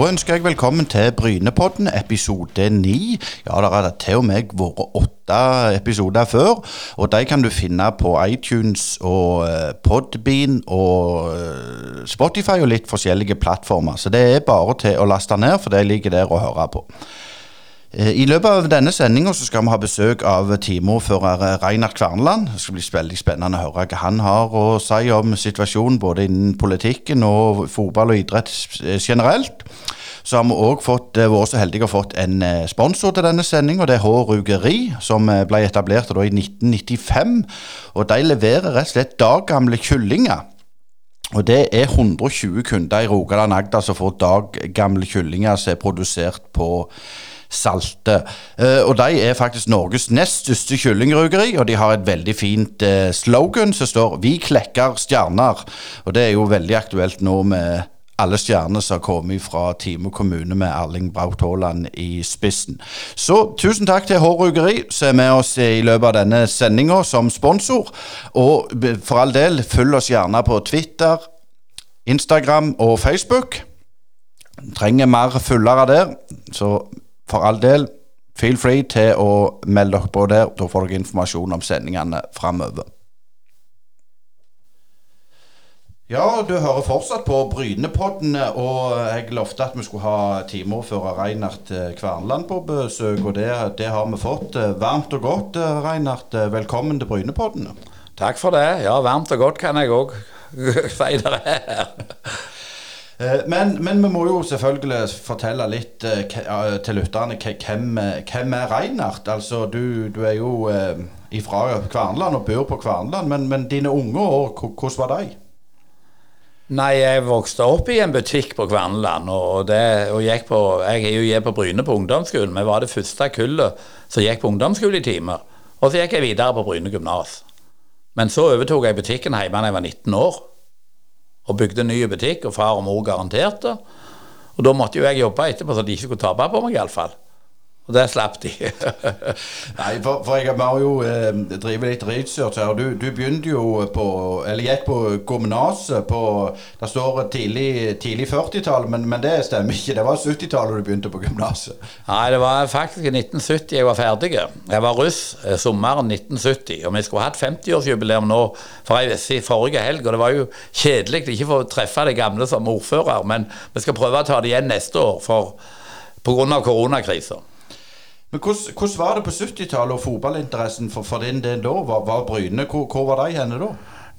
Da ønsker jeg velkommen til Brynepodden, episode ni. Ja, der har det til og med vært åtte episoder før. Og de kan du finne på iTunes og eh, Podbean og eh, Spotify og litt forskjellige plattformer. Så det er bare til å laste ned, for det ligger der å høre på. Eh, I løpet av denne sendinga skal vi ha besøk av teamordfører Reinhard Kverneland. Det skal bli veldig spennende å høre hva han har å si om situasjonen både innen politikken og fotball og idrett generelt. Så har vi òg vært så heldige å fått en eh, sponsor til denne sendinga. Det er H. Rugeri, som eh, ble etablert i 1995. Og de leverer rett og slett daggamle kyllinger. Og det er 120 kunder i Rogaland Agder som får daggamle kyllinger som er produsert på Salte. Uh, og de er faktisk Norges nest største kyllingrugeri, og de har et veldig fint uh, slogan som står 'Vi klekker stjerner'. Og det er jo veldig aktuelt nå med alle stjernene som har kommet fra Time kommune med Erling Braut Haaland i spissen. Så tusen takk til H Rugeri, som er med oss i løpet av denne sendinga som sponsor. Og for all del, følg oss gjerne på Twitter, Instagram og Facebook. Trenger mer følgere der, så for all del, feel free til å melde dere på der. Da får dere informasjon om sendingene framover. Ja, du hører fortsatt på Brynepodden, og jeg lovte at vi skulle ha timeordfører Reinert Kvernland Kverneland på besøk, og det, det, har vi fått. Eh, varmt og godt, eh, Reinert. Velkommen til Brynepodden. Takk for det. Ja, varmt og godt kan jeg òg si det her. Eh, men, men, vi må jo selvfølgelig fortelle litt eh, til lytterne hvem, hvem er Reinhardt? Altså, du, du er jo eh, fra Kverneland og bor på Kvarnland, men, men dine unge år, hvordan var de? Nei, jeg vokste opp i en butikk på Kverneland. Og, det, og gikk på, jeg er jo jeg på Bryne på ungdomsskolen. Vi var det første kullet som gikk på ungdomsskole i timer. Og så gikk jeg videre på Bryne gymnas. Men så overtok jeg butikken hjemme da jeg var 19 år og bygde en ny butikk, og far og mor garanterte. Og da måtte jo jeg jobbe etterpå, så de ikke skulle tape på meg, iallfall. Og det slapp de. Nei, for, for, jeg har jo eh, drevet litt research her. Du, du begynte jo på Eller gikk på gymnaset på Det står tidlig, tidlig 40-tall, men, men, det stemmer ikke. Det var 70-tallet du begynte på gymnaset. Nei, det var faktisk i 1970 jeg var ferdig. Jeg var russ eh, sommeren 1970, og vi skulle hatt 50-årsjubileum nå for forrige helg. Og det var jo kjedelig ikke få treffe de gamle som ordfører, men vi skal prøve å ta det igjen neste år for pga. koronakrisa. Men hvordan, hvordan, var det på 70-tallet og fotballinteressen for, for din del da? Var, var Bryne, hvor, hvor, var de henne da?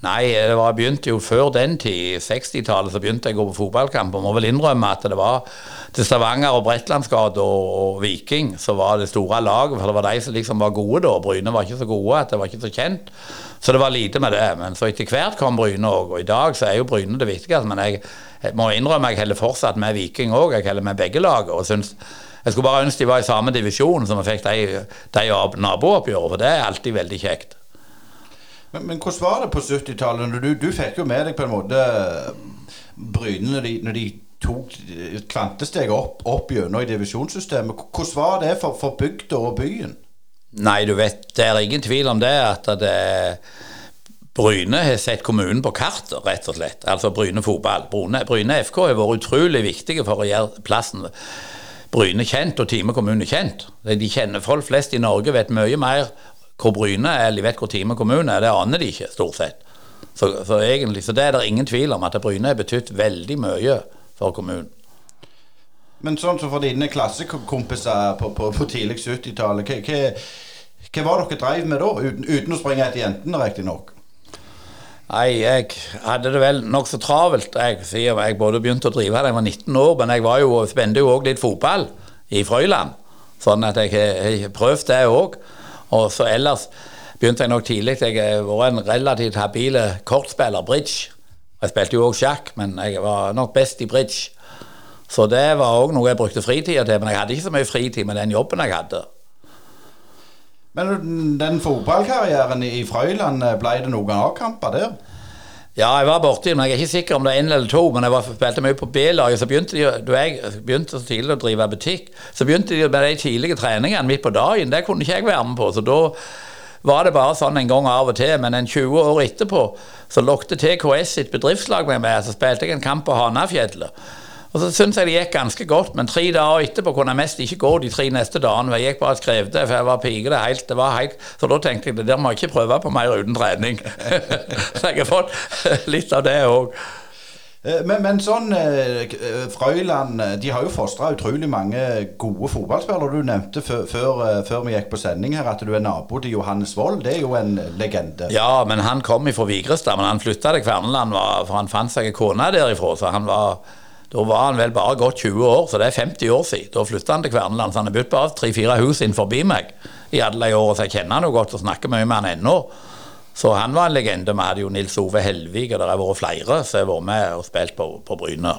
Nei, det var, begynte jo før den tid. 60-tallet så begynte jeg å gå på fotballkamp. Og må vel innrømme at det var til Stavanger og Bretlandsgata og, og, Viking så var det store laget. For det var de som liksom var gode da. Bryne var ikke så gode, at det var ikke så kjent. Så det var lite med det. Men så etter hvert kom Bryne òg. Og i dag så er jo Bryne det viktigste. Men jeg, jeg må innrømme jeg heller fortsatt med Viking òg. Jeg heller med begge lag. Og synes jeg skulle bare ønske de var i samme divisjon, som vi fikk de, de nabooppgjørene, For det er alltid veldig kjekt. Men, men hvordan var det på 70-tallet? Du, du, fikk jo med deg på en måte Bryne når de, når de tok kvantesteget opp, opp gjennom i divisjonssystemet. Hvordan var det for, for bygda og byen? Nei, du vet, det er ingen tvil om det. At det Bryne har sett kommunen på kartet, rett og slett. Altså Bryne fotball. Bryne, Bryne FK har vært utrolig viktige for å gjøre plassen Bryne kjent og Time kommune kjent. De kjenner Folk flest i Norge vet mye mer hvor Bryne er, eller de vet hvor Time kommune er. Det aner de ikke, stort sett. Så, så, egentlig, så det er det ingen tvil om, at Bryne har betydd veldig mye for kommunen. Men sånn som for dine klassekompiser på, på, på tidlig 70-tallet, hva, hva, hva, var dere drev med da? Uten, uten å springe etter jentene, riktignok? Nei, jeg hadde det vel nokså travelt. Jeg, jeg både begynte å drive da jeg var 19 år, men jeg var jo, spente jo òg litt fotball i Frøyland. Sånn at jeg har prøvd det òg. Og så ellers begynte jeg nok tidlig. Jeg har vært en relativt habil kortspiller, bridge. Jeg spilte jo òg sjakk, men jeg var nok best i bridge. Så det var òg noe jeg brukte fritida til. Men jeg hadde ikke så mye fritid med den jobben jeg hadde. Men den fotballkarrieren i Frøyland, eh, ble det noen A-kamper der? Ja, jeg var borti men jeg er ikke sikker om det er én eller to. Men jeg var, spilte mye på B-laget. Så begynte de, da jeg begynte så tidlig å drive butikk, så begynte de med de tidlige treningene midt på dagen. Det kunne ikke jeg være med på. Så da var det bare sånn en gang av og til. Men en 20 år etterpå så lokte TKS sitt bedriftslag med meg. Så spilte jeg en kamp på Hanafjellet. Og så syns jeg det gikk ganske godt, men tre dager etterpå kunne jeg mest ikke gå de tre neste dagene. Jeg gikk bare og skrev det, for jeg var pike det helt, det var helt Så da tenkte jeg det der må jeg ikke prøve på mer uten trening. så jeg har fått litt av det òg. Eh, men, men, sånn eh, Frøyland de har jo fostra utrolig mange gode fotballspillere. Du nevnte før, før, vi gikk på sending her at du er nabo til Johannes Wold. Det er jo en legende. Ja, men han kom fra Vigrestad. Men han flytta til Kverneland for han fant seg en kone derifra. Så han var da var han vel bare gått 20 år, så det er 50 år siden. Da flytta han til Kverneland, så han har bodd bare tre-fire hus inn forbi meg i alle de årene, så jeg kjenner han jo godt og snakker mye med han ennå. Så han var en legende. Vi hadde jo Nils Ove Helvig, og det har vært flere som har vært med og spilt på, på Bryne.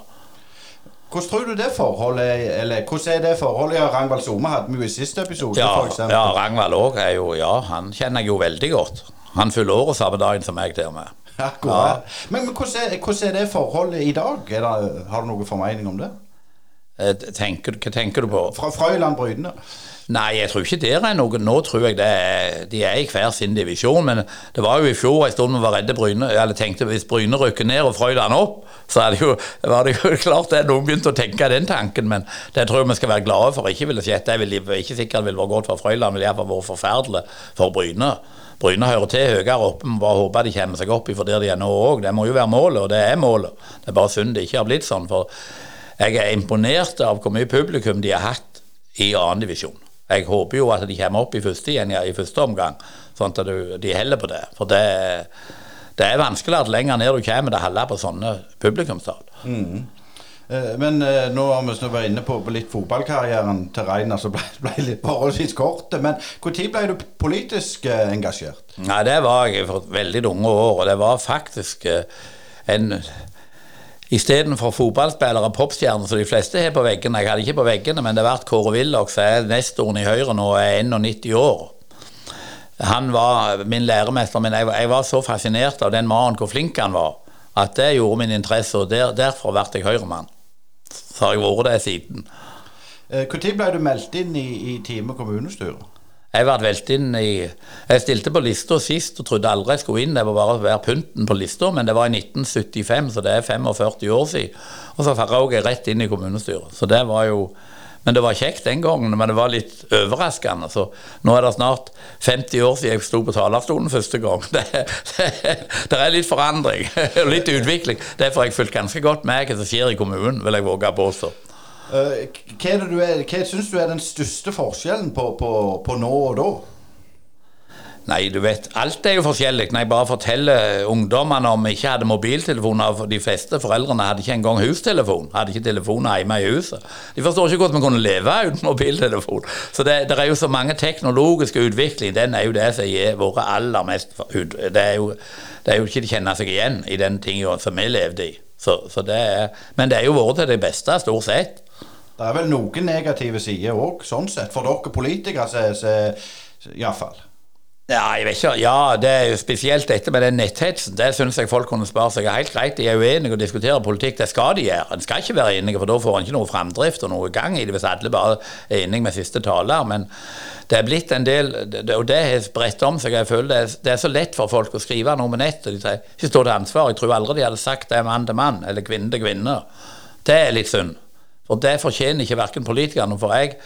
Hvordan tror du det forholdet eller hvordan er det forholdet ja, Rangvald Some hadde med i siste episode, ja? Ja, Rangvald òg er jo Ja, han kjenner jeg jo veldig godt. Han fyller året samme dagen som jeg, til og med. Ja. Men, men hvordan, er, hvordan, er, det forholdet i dag? Det, har du noen formening om det? Eh, tenker, hva tenker du på? Fra Frøyland Brydene? Nei, jeg tror ikke det er noe. Nå tror jeg det er, de er i hver sin divisjon. Men det var jo i fjor en stund vi var redde Bryne. Eller tenkte hvis Bryne rykker ned og Frøyland opp, så det jo, var det jo klart det noen begynte å tenke den tanken. Men det tror jeg vi skal være glade for ikke ville skjedd. Jeg vil ikke sikkert det ville vært godt for Frøyland, men iallfall vært forferdelig for Bryne. Bryne hører til høyere oppe. Må bare håper de kommer seg opp for der de er nå òg. Det må jo være målet, og det er målet. Det er bare synd det ikke har blitt sånn. For jeg er imponert av hvor mye publikum de har hatt i annendivisjon. Jeg håper jo at de kommer opp i første igjen i første omgang, sånn at de holder på det. For det, det er vanskelig at lenger ned du kommer, det holder på sånne publikumstall. Mm. Eh, men eh, nå har vi vært inne på, litt fotballkarrieren til Reiner, som ble, ble, litt forholdsvis kort. Men når ble du politisk eh, engasjert? Nei, Det var jeg for veldig unge år. Og det var faktisk en Istedenfor fotballspillere og popstjerner som de fleste har på veggene. Jeg hadde ikke på veggene, men det har vært Kåre Willoch, som er nestoren i Høyre nå, er 91 år. Han var min læremester, men jeg, jeg var så fascinert av den mannen, hvor flink han var, at det gjorde min interesse, og der, derfor ble jeg Høyremann. Så har jeg vært det siden. Når eh, ble du meldt inn i, i Time kommunestyre? Jeg ble meldt inn i Jeg stilte på lista sist og trodde aldri jeg skulle inn. Det var bare å være pynten på lista, men det var i 1975, så det er 45 år siden. Og så røk jeg rett inn i kommunestyret. Så det var jo men det var kjekt den gangen, men det var litt overraskende. Så nå er det snart 50 år siden jeg sto på talerstolen første gang. Det, det, det er litt forandring og litt utvikling. Derfor har jeg fulgt ganske godt med hva som skjer i kommunen, vil jeg våge å påstå. Uh, hva, hva syns du er den største forskjellen på, på, på nå og da? Nei, du vet, alt er jo forskjellig. Når jeg bare forteller ungdommene om vi ikke hadde mobiltelefoner for De fleste foreldrene hadde ikke engang hustelefon. Hadde ikke telefoner hjemme i huset. De forstår ikke hvordan vi kunne leve uten mobiltelefon. Så det, det, er jo så mange teknologiske utvikling. Den er jo det som har våre aller mest Det er jo, det er jo ikke å kjenne seg igjen i den tingen som vi levde i. Så, så det er, men det er jo vært til det beste, stort sett. Det er vel noen negative sider òg, sånn sett. For dere politikere, iallfall. Ja, jeg vet ikke. Ja, det er jo spesielt dette med den netthetsen. Det syns jeg folk kunne spare seg helt greit. De er uenige og diskuterer politikk. Det skal de gjøre. En skal ikke være enige, for da får en ikke noe framdrift og noe gang i det hvis alle bare er enige med siste taler. Men det er blitt en del Og det har spredt om seg. Jeg føler det er, det er, så lett for folk å skrive noe med nett, og de ikke står til ansvar. Jeg tror aldri de hadde sagt det er mann til mann eller kvinne til kvinne. Det er litt synd. For det fortjener ikke verken politikerne. For jeg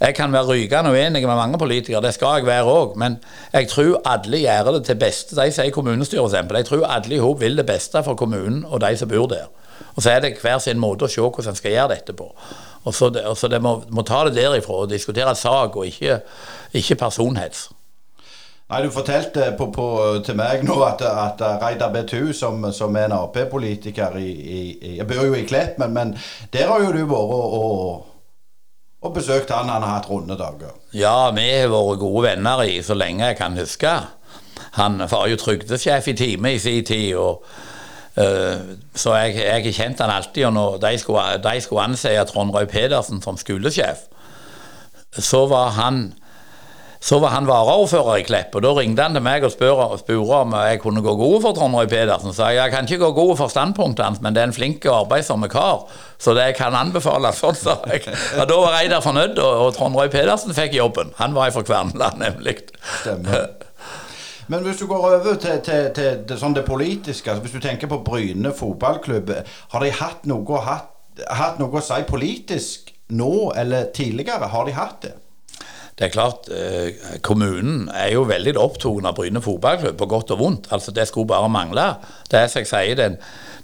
jeg kan være rykende uenig med mange politikere, det skal jeg være òg. Men jeg tror alle gjør det til beste. De sier kommunestyret f.eks. Jeg tror alle i hop vil det beste for kommunen og de som bor der. Og så er det hver sin måte å se hvordan en skal gjøre dette på. Og så, det, og så det må, må, ta det derifra og diskutere sak, og ikke, ikke personhets. Nei, Du fortalte på, på, til meg nå at, at Reidar Betu, som, som er en Ap-politiker i, i, Jeg bor jo i Klepp, men, men der har jo du vært og, og og besøkt han. Han har hatt runde dager. Ja, vi har vært gode venner i så lenge jeg kan huske. Han var jo trygdesjef i time i sin tid. og uh, så jeg, jeg har kjent han alltid. Og når de skulle, de skulle anse Trond Røy Pedersen som skolesjef, så var han så var han varaordfører i Klepp, og da ringte han til meg og spurte om jeg kunne gå god for Trond Røe Pedersen. Så jeg, jeg kan ikke gå god for standpunktet hans, men det er en flink og arbeidsom kar, så det kan anbefales. Sånn, sa jeg. Og da var Reidar fornøyd, og, og Trond Røe Pedersen fikk jobben. Han var fra Kverneland, nemlig. Stemmer. Men hvis du går over til, til, til det, sånn det politiske, altså hvis du tenker på Bryne fotballklubb, har de hatt noe hatt hatt noe å si politisk nå eller tidligere? Har de hatt det? Det er klart, eh, Kommunen er jo veldig opptatt av Bryne fotballklubb, på godt og vondt. altså Det skulle bare mangle. Det er som jeg sier, den,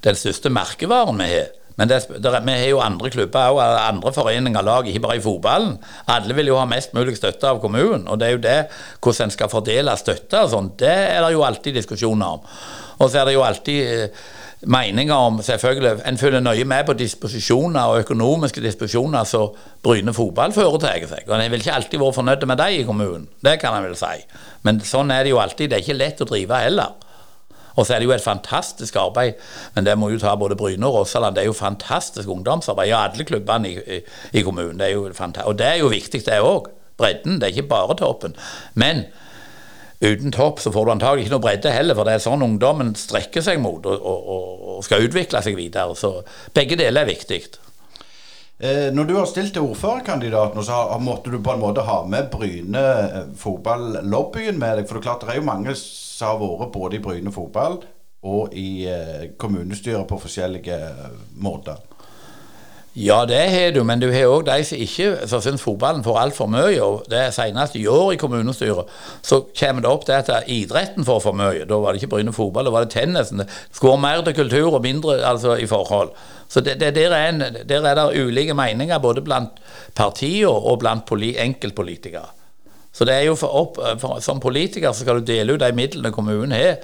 den største merkevaren vi har. Men det, det, vi har jo andre klubber og andre foreninger lag, ikke bare i fotballen. Alle vil jo ha mest mulig støtte av kommunen. Og det er jo det hvordan en skal fordele støtte og sånn, det er det jo alltid diskusjoner om. Og så er det jo alltid eh, meninger om selvfølgelig, En følger nøye med på disposisjoner og økonomiske disposisjoner som Bryne fotball foretar seg. Og En vil ikke alltid være fornøyd med dem i kommunen, det kan en vel si. Men sånn er det jo alltid. Det er ikke lett å drive heller. Og så er det jo et fantastisk arbeid, men det må jo ta både Bryne og Rossaland. Det er jo fantastisk ungdomsarbeid. Ja, alle klubbene i, i, i kommunen. Det og det er jo viktig, det òg. Bredden. Det er ikke bare toppen. Men uten topp så får du antagelig ikke noe bredde heller, for det er sånn ungdommen strekker seg mot og, og, og skal utvikle seg videre. Så begge deler er viktig. Eh, når du har stilt til ordførerkandidat, så måtte du på en måte ha med Bryne eh, fotballobbyen med deg. For det er klart det er jo mange som har vært både i Bryne fotball og i eh, kommunestyret på forskjellige måter. Ja, det har du, men du har òg de som ikke syns fotballen får altfor mye. og det Senest i år i kommunestyret så kommer det opp til at idretten får for mye. Da var det ikke Bryne fotball, da var det tennisen. Det skulle mer til kultur og mindre altså, i forhold. Så det, det, der, er en, der er det ulike meninger både blant partier og blant enkeltpolitikere. Så det er jo for opp, for, Som politiker så skal du dele ut de midlene kommunen har,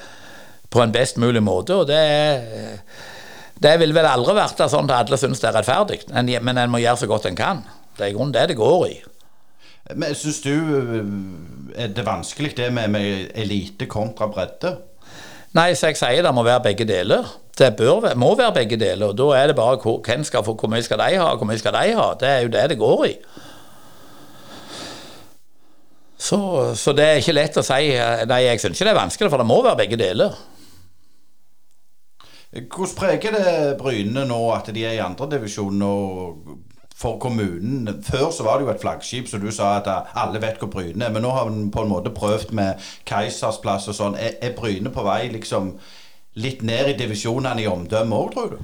på en best mulig måte. og det er det vil vel aldri være sånn at alle syns det er rettferdig, men en må gjøre så godt en kan. Det er i grunnen det det går i. Men Syns du øh, er det vanskelig det med, med elite kontra bredde? Nei, så jeg sier det må være begge deler. Det bør, må være begge deler. og Da er det bare hvem skal få, hvor mye skal de ha, hvor mye skal de ha. Det er jo det det går i. Så, så det er ikke lett å si Nei, jeg syns ikke det er vanskelig, for det må være begge deler. Hvordan preger det Bryne nå at de er i andredivisjon for kommunen? Før så var det jo et flaggskip, så du sa at alle vet hvor Bryne er. Men nå har vi på en måte prøvd med Keisersplass og sånn. Er, er Bryne på vei liksom litt ned i divisjonene i omdømme òg, tror du?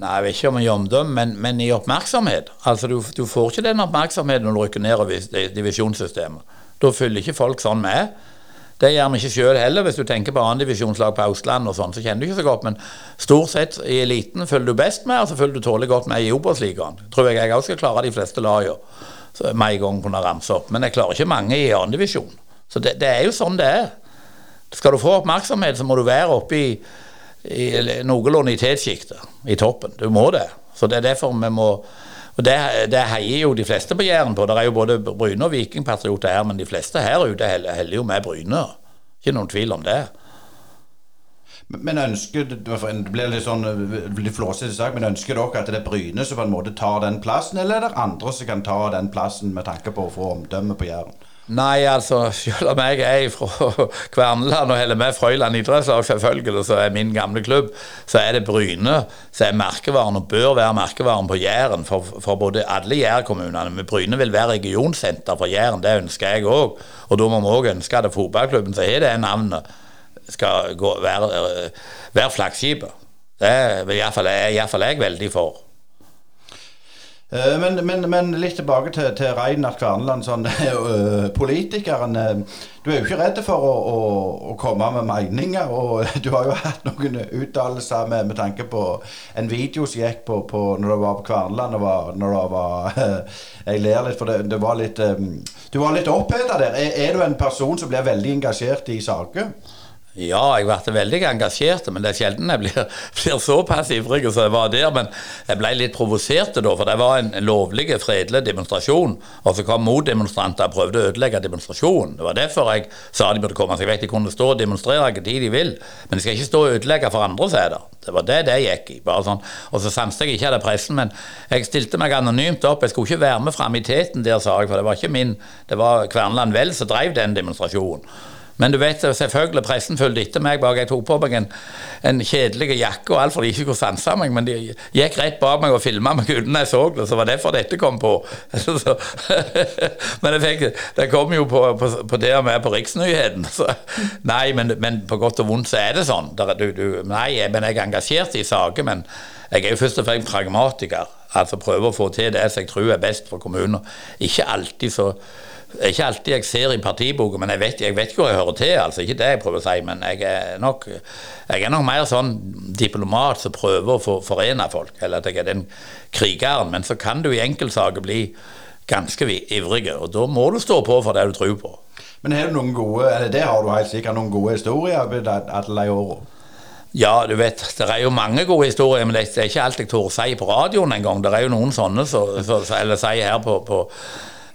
Nei, jeg vet ikke om i omdømme, men, men, i oppmerksomhet. Altså, du, du, får ikke den oppmerksomheten når du rykker ned i divisjonssystemet. Da følger ikke folk sånn med. Det gjør vi ikke sjøl heller. Hvis du tenker på annendivisjonslag på Østlandet og sånn, så kjenner du ikke så godt. Men stort sett i eliten følger du best med, og så følger du tålelig godt med i Obos-ligaen. Tror jeg jeg òg skal klare de fleste lagene med en gang kunne ramse opp. Men jeg klarer ikke mange i annendivisjon. Så det, det, er jo sånn det er. Skal du få oppmerksomhet, så må du være oppe i, i noenlunde i tetsjiktet, i toppen. Du må det. Så det er derfor vi må og det, det, heier jo de fleste på Jæren på. Det er jo både Bryne og Vikingpatrioter her, men de fleste her ute heller jo med Bryne. Ikke noen tvil om det. Men ønsker det blir litt sånn litt flåsete sak, men ønsker dere at det er Bryne som på en måte tar den plassen, eller er det andre som kan ta den plassen med tanke på å få omdømme på Jæren? Nei, altså, selv om jeg er fra Kverneland og heller med Frøyland idrettslag, selvfølgelig, så er min gamle klubb, så er det Bryne som er merkevaren, og bør være merkevaren på Jæren for, for både alle Jærkommunene. Men Bryne vil være regionsenter for Jæren, det ønsker jeg òg. Og da må vi òg ønske at fotballklubben som har det navnet, skal gå, være, være flaggskipet. Det er iallfall jeg veldig for. Eh, men, men, men, litt tilbake til, til Reinhard Kverneland. Sånn, uh, politikeren Du er jo ikke redd for å, å, å, komme med meninger. Og du har jo hatt noen uttalelser med, med, tanke på en video som gikk på, på når du var på Kverneland. Var, når du var, jeg ler litt, for det, det var litt Du var litt oppheta der. Er, er du en person som blir veldig engasjert i saker? Ja, jeg ble veldig engasjert, men det er sjelden jeg blir, blir såpass ivrig som jeg var der. Men jeg ble litt provosert da, for det var en lovlig, fredelig demonstrasjon. Og så kom motdemonstranter og prøvde å ødelegge demonstrasjonen. Det var derfor jeg sa de burde komme. Så jeg vet de kunne stå og demonstrere hva tid de vil, men de skal ikke stå og ødelegge for andre steder. Det var det det gikk i. bare sånn. Og så samste jeg ikke av pressen, men jeg stilte meg anonymt opp. Jeg skulle ikke være med fram i teten der, sa jeg, for det var ikke min. Det var Kverneland Vel som drev den demonstrasjonen. Men du vet, selvfølgelig, pressen fulgte etter meg bak. Jeg tok på meg en, en kjedelig jakke og alt for de ikke kunne sanse meg. Men de gikk rett bak meg og filma meg uten jeg så det. Så var det derfor dette kom på. men fikk, det kom jo på, på, på det og med på Riksnyheten. Nei, men, men, på godt og vondt så er det sånn. Du, du, nei, men jeg er engasjert i saker. Men jeg er jo først og fremst pragmatiker. Altså prøver å få til det som jeg tror er best for kommuner. Ikke alltid så ikke alltid jeg ser i partiboka, men jeg vet, jeg vet hvor jeg hører til. altså Ikke det jeg prøver å si, men jeg er nok, jeg er nok mer sånn diplomat som prøver å for, forene folk. Eller at jeg er den krigeren. Men så kan du i enkeltsaker bli ganske ivrige, og da må du stå på for det du tror på. Men har du noen gode, eller det har du helt sikkert noen gode historier alle de åra? Ja, du vet, det er jo mange gode historier, men det er ikke alt jeg tør si på radioen engang. Det er jo noen sånne, så, så, eller sier her på, på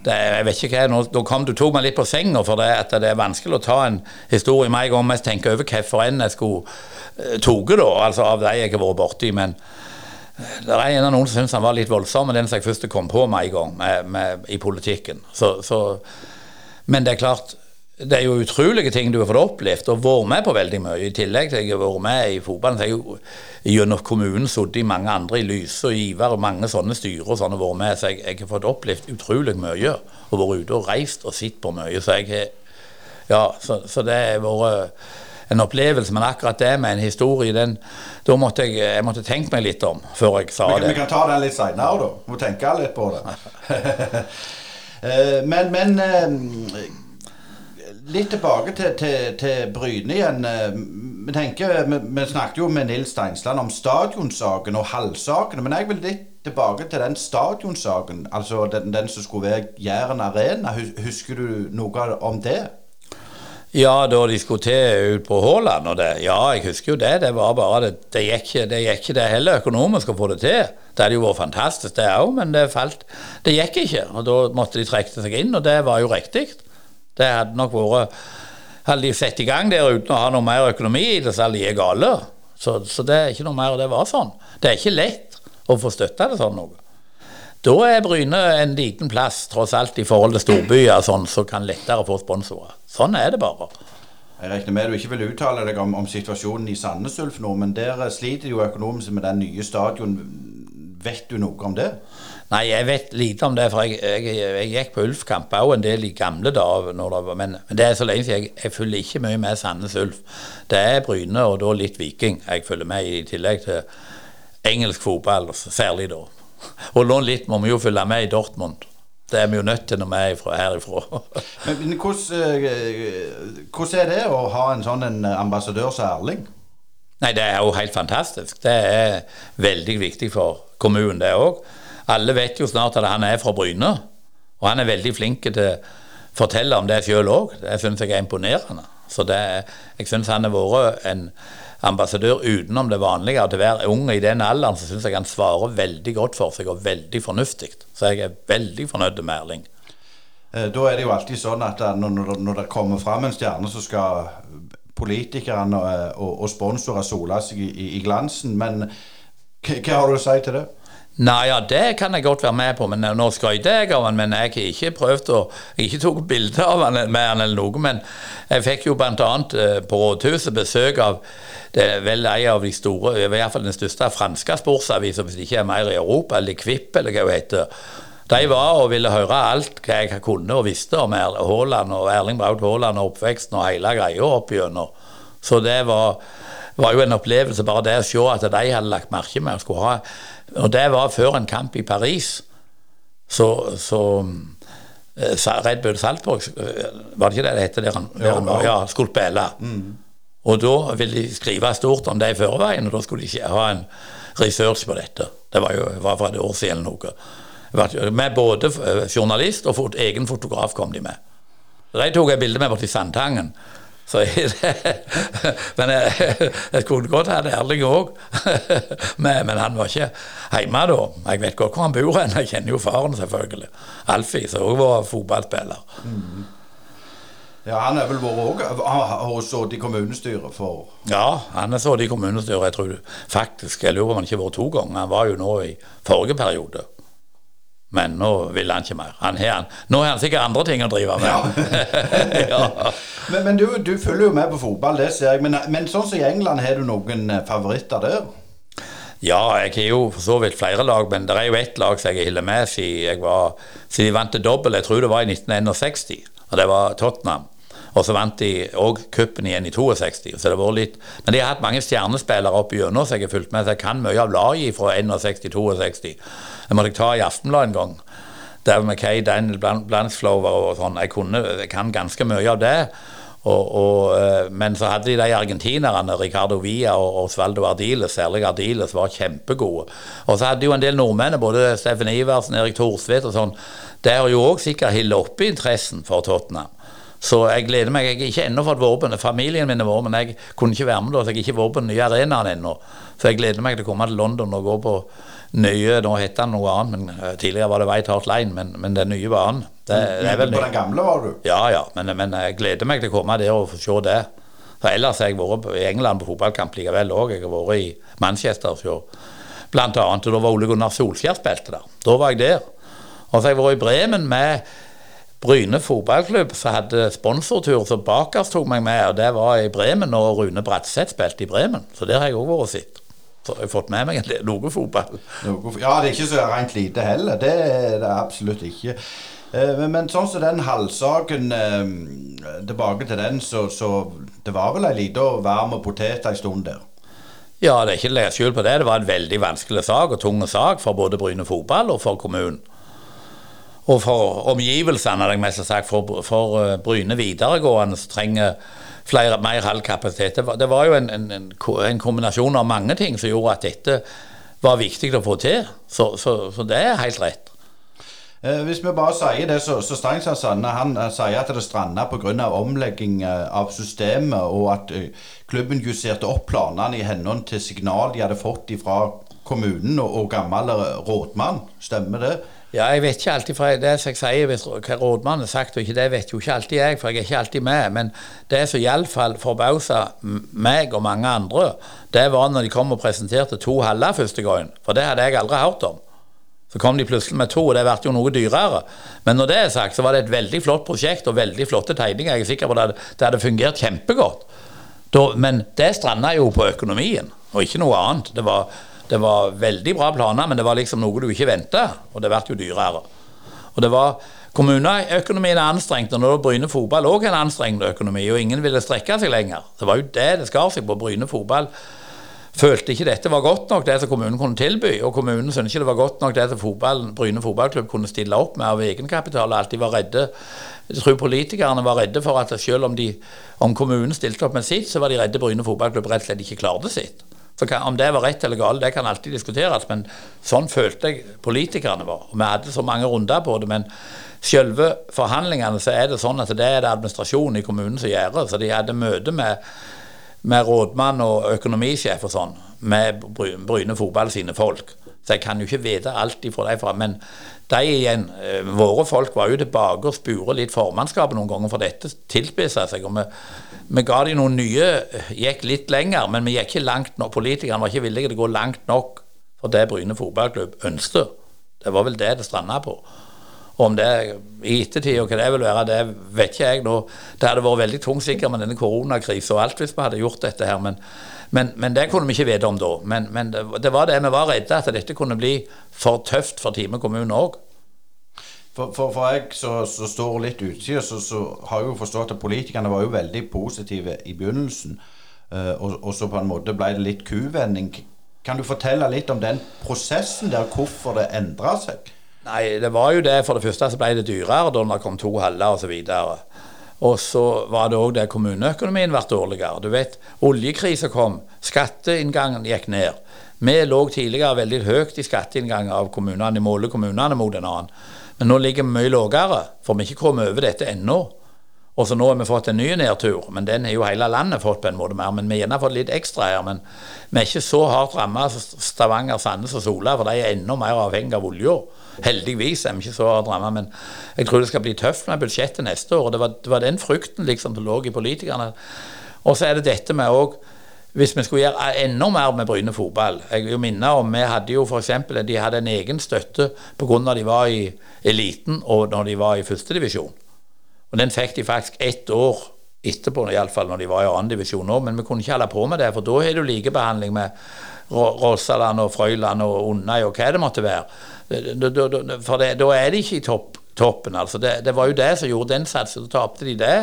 det, jeg vet ikke hva, nå, nå kom du tok meg litt på senga, for det, at det er vanskelig å ta en historie med en gang jeg tenker over hvorfor en jeg skulle uh, tatt, da, altså av de jeg har vært borti. Men uh, det er en av noen som syns han var litt voldsom, den som jeg først kom på med en gang med, med, i politikken. Så, så, men det er klart det er jo utrolige ting du har fått opplevd og vært med på veldig mye. I tillegg til at jeg har vært med i fotballen, så har jeg jo gjennom kommunen sittet i mange andre i Lyse og Ivar og mange sånne styrer og sånn og vært med. Så jeg, jeg, har fått opplevd utrolig mye og vært ute og reist og sett på mye. Så jeg har Ja, så, så det har vært en opplevelse. Men akkurat det med en historie, den, da måtte jeg, jeg måtte tenke meg litt om før jeg sa vi, det. Vi kan ta den litt seinere, da. Må tenke litt på det. Eh, men, men eh, litt tilbake til, til, til Bryne igjen. Eh, vi, tenker, vi, vi, snakket jo med Nils Steinsland om stadionsaken og halvsakene. Men jeg vil litt tilbake til den stadionsaken. Altså den, den som skulle være Jæren Arena. Husker du noe om det? Ja, da de skulle til ut på Haaland og det. Ja, jeg husker jo det. Det var bare det, det gikk ikke det, gikk det heller økonomisk å få det til. Det hadde jo vært fantastisk, det òg, men det falt Det gikk ikke. Og da måtte de trekke seg inn, og det var jo riktig. Det hadde nok vært Hadde de satt i gang der uten å ha noe mer økonomi i det, så hadde de gale. Så, så, det er ikke noe mer, det var sånn. Det er ikke lett å få støtta til sånn noe. Da er Bryne en liten plass, tross alt i forhold til storbyer, sånn, så kan lettere få sponsorer. Sånn er det bare. Jeg regner med du ikke vil uttale deg om, om situasjonen i Sandnes Ulf nå, men der sliter jo økonomisk med den nye stadion. Vet du noe om det? Nei, jeg vet lite om det, for jeg, jeg, jeg gikk på Ulf-kamp òg en del i gamle dager. Men, men, det er så lenge siden. Jeg, jeg følger ikke mye med Sandnes Ulf. Det er Bryne og da litt Viking jeg følger med i, i tillegg til engelsk fotball, særlig da. Og nå litt må vi jo følge med i Dortmund. Det er vi jo nødt til når vi er herifra. men, eh, hvordan, er det å ha en sånn en ambassadør som Erling? Nei, Det er jo helt fantastisk. Det er veldig viktig for kommunen, det òg. Alle vet jo snart at han er fra Bryne, og han er veldig flink til å fortelle om det sjøl òg. Det syns jeg er imponerende. Så det, jeg syns han har vært en ambassadør utenom det vanlige. Til å være ung i den alderen så syns jeg han svarer veldig godt for seg, og veldig fornuftig. Så jeg er veldig fornøyd med Erling. Eh, da er det jo alltid sånn at når, når det kommer fram en stjerne, så skal politikerne eh, og sponsorer sole seg i, i glansen. Men hva har du å si til det? Nei, ja, det kan jeg godt være med på, men nå skryter jeg av han, men jeg har ikke prøvd å ikke tok bilde av han med han eller noe, men jeg fikk jo bl.a. Eh, på Rådhuset besøk av det er vel en av de store, i hvert fall den største franske sportsavisa, hvis det ikke er mer i Europa, eller Kvipp, eller hva hun heter. De var og ville høre alt hva jeg kunne og visste om Haaland og Erling Braut Haaland og oppveksten og hele greia opp. Så det var, var, jo en opplevelse, bare det å se at de hadde lagt merke med å skulle ha og det var før en kamp i Paris. Så, så uh, Red Bull Salzburg, uh, var det ikke det det het der han, der han var? Ja, skulle spille. Mm. Og da ville de skrive stort om det i forveien, og da skulle de ikke ha en research på dette. Det var jo var fra et år siden eller noe. Med både eh, journalist og egen fotograf kom de med. De tok jeg bilde med borti Sandtangen. Så men jeg, jeg kunne godt hatt Erling òg. men, men, han var ikke hjemme da. Jeg vet godt hvor han bor hen. Jeg kjenner jo faren, selvfølgelig. Alfie, som òg var fotballspiller. Mm. Ja, Han er vel vært òg sittet i kommunestyret for Ja, han har sittet i kommunestyret. Jeg tror faktisk, jeg lurer på om han ikke har vært to ganger. Han var jo nå i forrige periode. Men nå vil han ikke mer. Han har, han. Nå har han sikkert andre ting å drive med. ja. Men, men du, du, følger jo med på fotball, det ser jeg. Men, men sånn som i England, har du noen eh, favoritter der? Ja, jeg har jo for så vidt flere lag, men det er jo ett lag som jeg holder med siden jeg var, siden de vant til dobbel. Jeg tror det var i 1961, og det var Tottenham. Og så vant de òg cupen igjen i 62. Så det var litt, men de har hatt mange stjernespillere opp gjennom så jeg har fulgt med. Så jeg kan mye av laget fra 61-62. Det måtte jeg ta i Aftenbladet en gang. Der med Kay Daniel Blansflower og sånn. Jeg, kunne, jeg kan ganske mye av det. Og, og, eh, men så hadde de de argentinerne, Ricardo Villa og Osvaldo Ardiles, særlig Ardiles, var kjempegode. Og så hadde de jo en del nordmenn, både Steffen Iversen, Erik Thorsvedt og sånn. Det har jo òg sikkert hildt oppe interessen for Tottenham. Så jeg gleder meg. Jeg har ikke ennå fått vært på Familien min er vært, men jeg kunne ikke være med da, så jeg har ikke vært på den nye arenaen ennå. Så jeg gleder meg til å komme til London og gå på nye Nå heter den noe annet, men eh, tidligere var det White Hart Line, men, men den nye banen. Det, det er vel på den gamle var du? Ja, ja. Men, men, jeg gleder meg til å komme der og få se det. For ellers har jeg vært i England på fotballkamp likevel òg. Jeg har vært i Manchester og blant annet. Da var Ole Gunnar Solskjær spilte der. Da var jeg der. Og så har jeg vært i Bremen med Bryne fotballklubb som hadde sponsortur, så Bakers tok meg med. og Det var i Bremen, og Rune Bratseth spilte i Bremen. Så der har jeg òg vært og sett. Så jeg har fått med meg noe fotball. Ja, det er ikke så rent lite heller. Det er det absolutt ikke. Men, men sånn som den halvsaken eh, Tilbake til den, så, så det var vel ei lita varm potet ei stund der? Ja, det er ikke å skjul på det. Det var en veldig vanskelig sak og tung sak for både Bryne fotball og for kommunen og for omgivelsene, for, for uh, Bryne videregående som trenger flere, mer halvkapasitet. Det, det, var jo en, en, en, kombinasjon av mange ting som gjorde at dette var viktig å få til. Så, så, så det er helt rett. Eh, hvis vi bare sier det, så, så Steinsland Sanne han uh, sier at det stranda pga. omlegging uh, av systemet, og at klubben justerte opp planene i henhold til signal de hadde fått fra kommunen og, og gammel rådmann. Stemmer det? Ja, jeg vet ikke alltid, for det som jeg sier, hvis hva rådmannen har sagt og ikke det, vet jo ikke alltid jeg, for jeg er ikke alltid med. Men det som iallfall forbausa meg og mange andre, det var når de kom og presenterte to haller første gangen. For det hadde jeg aldri hørt om. Så kom de plutselig med to, og det ble jo noe dyrere. Men når det er sagt, så var det et veldig flott prosjekt og veldig flotte tegninger. Jeg er sikker på at det hadde fungert kjempegodt. men det stranda jo på økonomien, og ikke noe annet. Det var det var veldig bra planer, men det var liksom noe du ikke venta, og det ble jo dyrere. Og det var Kommuneøkonomien er anstrengt, og når Bryne fotball òg en anstrengt økonomi, og ingen ville strekke seg lenger. Det var jo det det skar seg på. Bryne fotball følte ikke dette var godt nok, det som kommunen kunne tilby. Og kommunen syntes ikke det var godt nok det som fotball, Bryne fotballklubb kunne stille opp med av egenkapital. og alltid var redde. Jeg tror politikerne var redde for at selv om, de, om kommunen stilte opp med sitt, så var de redde Bryne fotballklubb rett og slett ikke klarte sitt. Kan, om det var rett eller galt, det kan alltid diskuteres, men sånn følte jeg politikerne var. Og Vi hadde så mange runder på det, men selve forhandlingene så er det sånn at det er det administrasjonen i kommunen som gjør. Så de hadde møte med, med rådmann og økonomisjef og sånn, med Bryne fotball sine folk. Så jeg kan jo ikke vite alt ifra derfra. Men de igjen, eh, våre folk var jo tilbake og spure litt formannskapet noen ganger, for dette tilspissa seg. og vi vi ga de noen nye, gikk litt lenger, men vi gikk ikke langt nok. Politikerne var ikke villige til å gå langt nok for det Bryne fotballklubb ønsket. Det var vel det det stranda på. Og om det i ettertid og hva det vil være, det vet ikke jeg nå. Det hadde vært veldig tungt sikkert med denne koronakrisen og alt hvis vi hadde gjort dette her, men, men, men det kunne vi ikke vite om da. Men, men det, det, var det vi var redde, at dette kunne bli for tøft for Time kommune òg. For, for, for, jeg som står litt utsida, så, så, har jeg jo forstått at politikerne var jo veldig positive i begynnelsen. Uh, og, og, så på en måte ble det litt kuvending. Kan du fortelle litt om den prosessen der, hvorfor det endra seg? Nei, det var jo det. For det første så ble det dyrere da det kom to haller osv. Og så var det òg det kommuneøkonomien ble dårligere. Du vet, oljekrisa kom, skatteinngangen gikk ned. Vi lå tidligere veldig høyt i skatteinngang av kommunene, måle kommunene mot en annen. Men nå ligger vi mye lavere, for vi har ikke kommet over dette ennå. Og så nå har vi fått en ny nedtur, men den har jo hele landet fått på en måte mer. Men vi har gjerne fått litt ekstra her. Men vi er ikke så hardt ramma som Stavanger, Sandnes og Sola, for de er enda mer avhengig av olja. Heldigvis er vi ikke så hardt ramma, men jeg tror det skal bli tøft med budsjettet neste år. og Det var, det var den frykten liksom som lå i politikerne. Og så er det dette med òg hvis vi skulle gjøre enda mer med Bryne fotball Jeg vil minne om, Vi hadde jo f.eks. de hadde en egen støtte pga. de var i eliten og når de var i førstedivisjon. Og Den fikk de faktisk ett år etterpå, iallfall når de var i annendivisjon òg. Men vi kunne ikke holde på med det, for da har du likebehandling med Rosaland og Frøyland og Undøy og hva det måtte være. For da er de ikke i topp, toppen. altså. Det, det, var jo det som gjorde den satsen. Så tapte de det.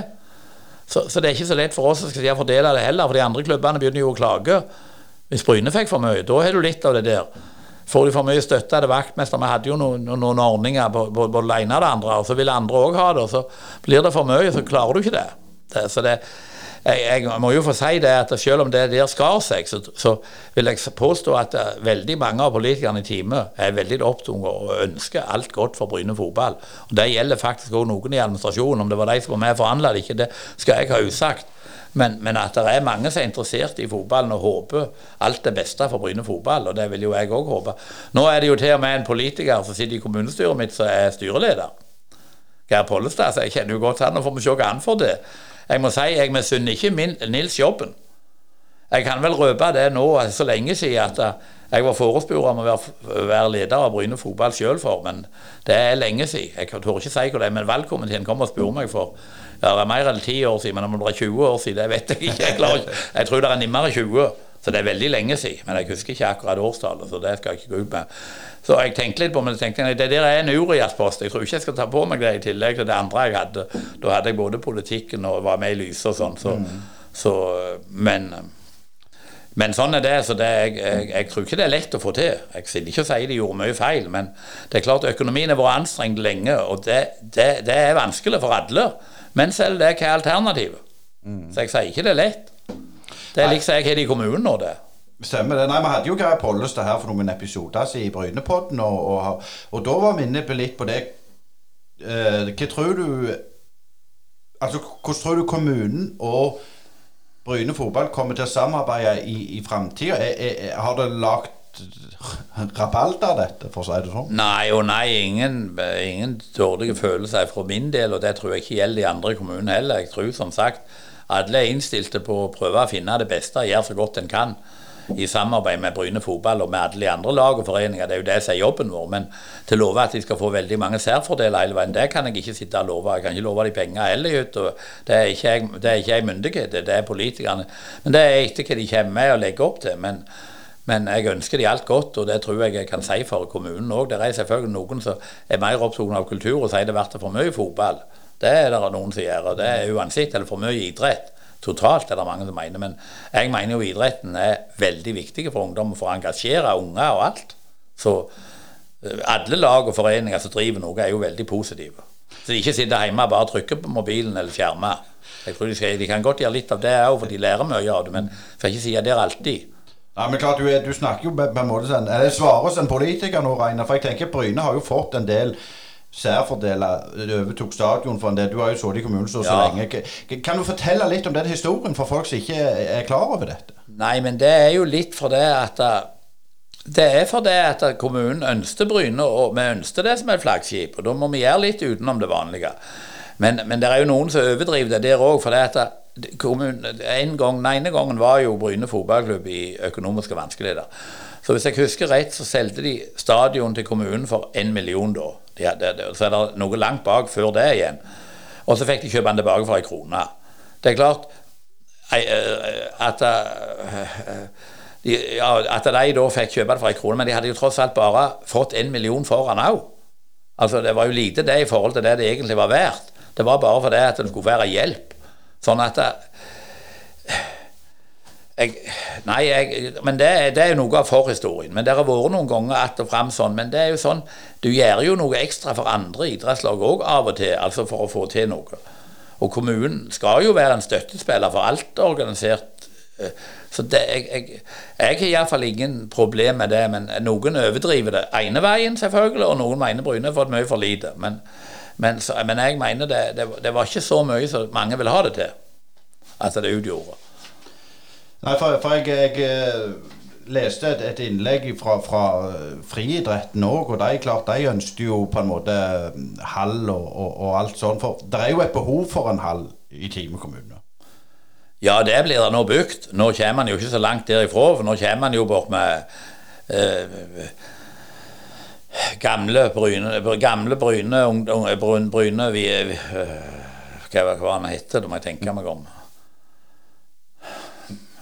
Så, så, det er ikke så lett for oss å fordele det heller, for de andre klubbene begynner jo å klage. Hvis Bryne fikk for mye, da har du litt av det der. Får de for mye støtte av det vaktmester Vi hadde jo noen, noen ordninger på både det ene og det andre, og så vil andre òg ha det. og Så blir det for mye, så klarer du ikke det. det så det, jeg, jeg, må jo få si det at selv om det der skar seg, så, så, vil jeg påstå at uh, veldig mange av politikerne i time er veldig opptatt og ønsker alt godt for Bryne fotball. Og Det gjelder faktisk òg noen i administrasjonen. Om det var de som var med og forhandla det ikke, det skal jeg ha usagt. Men, men, at det er mange som er interessert i fotballen og håper alt det beste for Bryne fotball. Og det vil jo jeg òg håpe. Nå er det jo til og med en politiker som sitter i kommunestyret mitt som er styreleder. Geir Pollestad. Så jeg kjenner jo godt han, og får vi se hva han får til. Jeg må si jeg misunner ikke min, Nils jobben. Jeg kan vel røpe det nå så lenge siden at eh, jeg var forespurt om å være, være, leder av Bryne fotball sjøl for, men det er lenge siden. Jeg tør ikke si hva det er, men valgkomiteen kom og spurte meg for det er mer enn ti år siden, men om det er 20 år siden, det vet jeg ikke. Jeg, ikke. jeg tror det er nærmere 20, så det er veldig lenge siden. Men jeg husker ikke akkurat årstallet, så det skal jeg ikke gå ut med. Så jeg tenkte litt på men jeg tenkte, det der er en Urias-post. Jeg tror ikke jeg skal ta på meg det i tillegg til det andre jeg hadde. Da hadde jeg både politikken og var med i Lyse og sånn. Så, mm. så, men, men sånn er det. så det, jeg, jeg, jeg, tror ikke det er lett å få til. Jeg vil ikke si de gjorde mye feil, men det er klart økonomien har vært anstrengt lenge, og det, det, det, er vanskelig for alle. Men selv det, hva er alternativet? Mm. Så jeg sier ikke det er lett. Det er liksom jeg har det i kommunen nå, det. Stemmer det. Nei, Vi hadde jo Geir Pollestad her for noen episoder siden i Brynepodden, og, og, og, da var vi inne på litt på det. Eh, hva tror du Altså, Hvordan tror du kommunen og Bryne fotball kommer til å samarbeide i, i framtida? Har det lagt rabalder, dette, for å si det sånn? Nei og nei. Ingen, ingen dårlige følelser fra min del, og det tror jeg ikke gjelder de andre kommunene heller. Jeg tror som sagt alle er innstilte på å prøve å finne det beste, og gjøre så godt en kan i samarbeid med Bryne fotball og med alle de andre lag og foreninger. Det er jo det som er jobben vår. Men til å love at de skal få veldig mange særfordeler hele veien, det kan jeg ikke sitte og love. Jeg kan ikke love de penger heller. Det er ikke jeg, det myndighet, det er politikerne. Men det er etter hva de kommer med og legger opp til. Men, men jeg ønsker de alt godt, og det tror jeg jeg kan si for kommunen òg. Det er selvfølgelig noen som er mer opptatt av kultur og sier det blir for mye fotball. Det er det noen som gjør. og Det er uansett eller for mye idrett. Totalt er det mange som mener, men jeg mener jo idretten er veldig viktig for ungdom for å engasjere unger og alt. Så eh, alle lag og foreninger som driver noe, er jo veldig positive. Så de ikke sitter hjemme og bare trykker på mobilen eller skjermer. Jeg tror de, skal, de kan godt gjøre litt av det òg, for de lærer mye av det, men skal ikke si at det er alltid. Nei, men klart, du, du snakker jo på en måte sånn Eller svarer som en politiker nå, Reiner, for jeg tenker Bryne har jo fått en del særfordeler overtok stadion for en del. Du har jo sittet i kommunen så, så ja. lenge. Kan du fortelle litt om den historien for folk som ikke er klar over dette? Nei, men det er jo litt for det at det er for det at kommunen ønsker Bryne, og vi ønsker det som et flaggskip. Og da må vi gjøre litt utenom det vanlige. Men, men det er jo noen som overdriver det der òg. For det at kommunen, en gang, den ene gangen var jo Bryne fotballklubb i økonomiske vanskeligheter. Så hvis jeg husker rett, så solgte de stadion til kommunen for én million da. De hadde, så er det noe langt bak før det igjen. Og så fikk de kjøpe den tilbake for ei krone. Det er klart eh, at, eh, ja, at de da fikk kjøpe det for ei krone, men de hadde jo tross alt bare fått en million foran òg. Altså, det var jo lite det i forhold til det det egentlig var verdt. Det var bare fordi at det skulle være hjelp. Sånn at det, jeg, nei, jeg, men det, det, er noe av forhistorien. Men det har vært noen ganger att og fram sånn. Men det er jo sånn, du gjør jo noe ekstra for andre idrettslag òg av og til, altså for å få til noe. Og kommunen skal jo være en støttespiller for alt organisert. Eh, så det, jeg, jeg, jeg har iallfall ingen problem med det. Men noen overdriver det ene veien, selvfølgelig, og noen mener Bryne har fått mye for lite. Men, men, så, men jeg mener det, det, det var ikke så mye som mange vil ha det til, at det utgjorde. Nei, for, for jeg, jeg, eh, leste et, et innlegg fra, fra eh, friidretten òg, og de klart de ønsket jo på en måte mm, hall og, og, og alt sånn. For det er jo et behov for en hall i Time kommune. Ja, det blir det nå bygd. Nå kommer man jo ikke så langt derifra, for nå kommer man jo bort med eh, gamle Bryne, gamle Bryne, ungdom, Bryne, vi, vi, Hva hva han heter, det må jeg tenke meg om.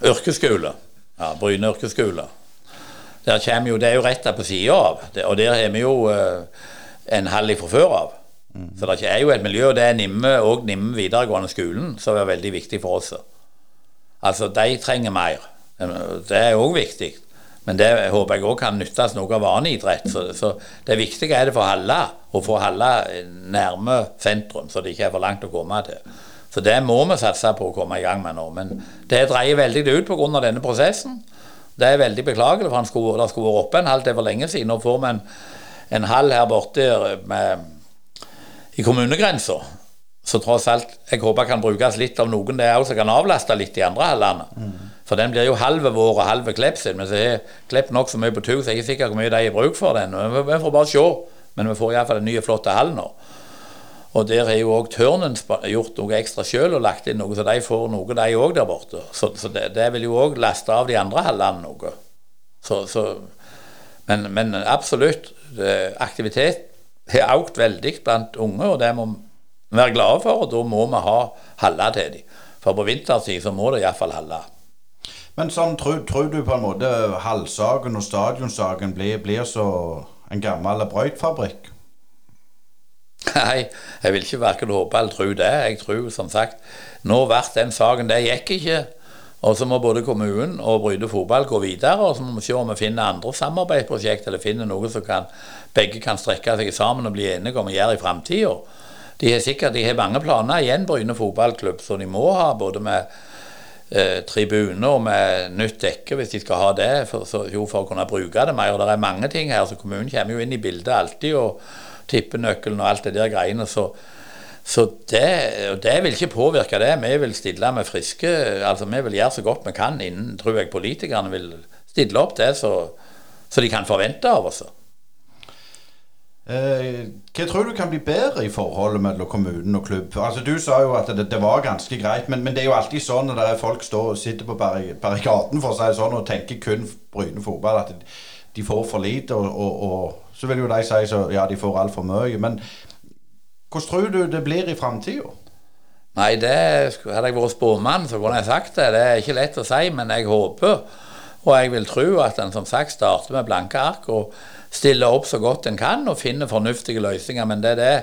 Yrkesskole. Ja, Bryne yrkesskole. Der kommer jo, Det er jo rett på sida av, og der har vi jo eh, en hall fra før av. Mm. Så det er jo et miljø, og det er Nimme og Nimme videregående skolen som er veldig viktig for oss. Altså, de trenger mer. Det er òg viktig. Men det håper jeg òg kan nyttes noe av annen idrett. Så, så, det viktige er det for Halla, å få Halla nærme sentrum, så det ikke er for langt å komme til. Så det må vi satse på å komme i gang med nå. Men det dreier veldig ut pga. denne prosessen. Det er veldig beklagelig, for han skulle, det skulle vært oppe en halv til for lenge siden. Nå får vi en, en halv her borte med, i kommunegrensa. Så tross alt, jeg håper kan brukes litt av noen det er som kan avlaste litt de andre hallene. Mm. For den blir jo halve vår og halve Klepp sin. Men så har Klepp nokså mye på tur, så jeg er ikke sikker hvor mye de har bruk for den. Vi får bare se. Men vi får iallfall en ny, flott hall nå. Og der har jo òg Tørnen gjort noe ekstra sjøl og lagt inn noe, så de får noe, de òg der borte. Så, så det, det, vil jo òg laste av de andre hallene noe. Så, så, men, men, absolutt, aktivitet har økt veldig blant unge, og det må vi være glade for. Og da må vi ha haller til dem. For på vinterstid så må det iallfall halle. Men sånn, tror, tror, du på en måte Hallsaken og Stadionsaken blir, blir så en gammel brøytfabrikk? Nei, jeg vil ikke verken håpe eller tro det. Jeg tror som sagt nå ble den saken Det gikk ikke. Og så må både kommunen og Bryde fotball gå videre. Og så må vi se om vi finner andre samarbeidsprosjekt eller finner noe som kan, begge kan strekke seg sammen og bli enige om å gjøre i framtida. De har sikkert de har mange planer igjen, Bryne fotballklubb, så de må ha både med eh, tribuner og med nytt dekke hvis de skal ha det, for, så, jo, for å kunne bruke det mer. Og det er mange ting her, så kommunen kommer jo inn i bildet alltid. og tippenøkkelen og alt det der greiene. Så, så det, det, vil ikke påvirke det. Vi vil stille med friske altså Vi vil gjøre så godt vi kan innen tror jeg politikerne vil stille opp det så, så de kan forvente av oss. Eh, hva tror du kan bli bedre i forholdet mellom kommunen og klubb? Altså Du sa jo at det, det var ganske greit, men, men, det er jo alltid sånn når folk står og sitter på barrikaden for si sånn, og tenker kun Bryne fotball, at de får for lite. og, og, og så vil jo de si så ja, de får altfor mye. Men hvordan tror du det blir i framtida? Nei, det hadde jeg vært spåmann, så kunne jeg sagt det. Det er ikke lett å si, men jeg håper og jeg vil tro at en som sagt starter med blanke ark og stiller opp så godt en kan og finner fornuftige løsninger. Men det er det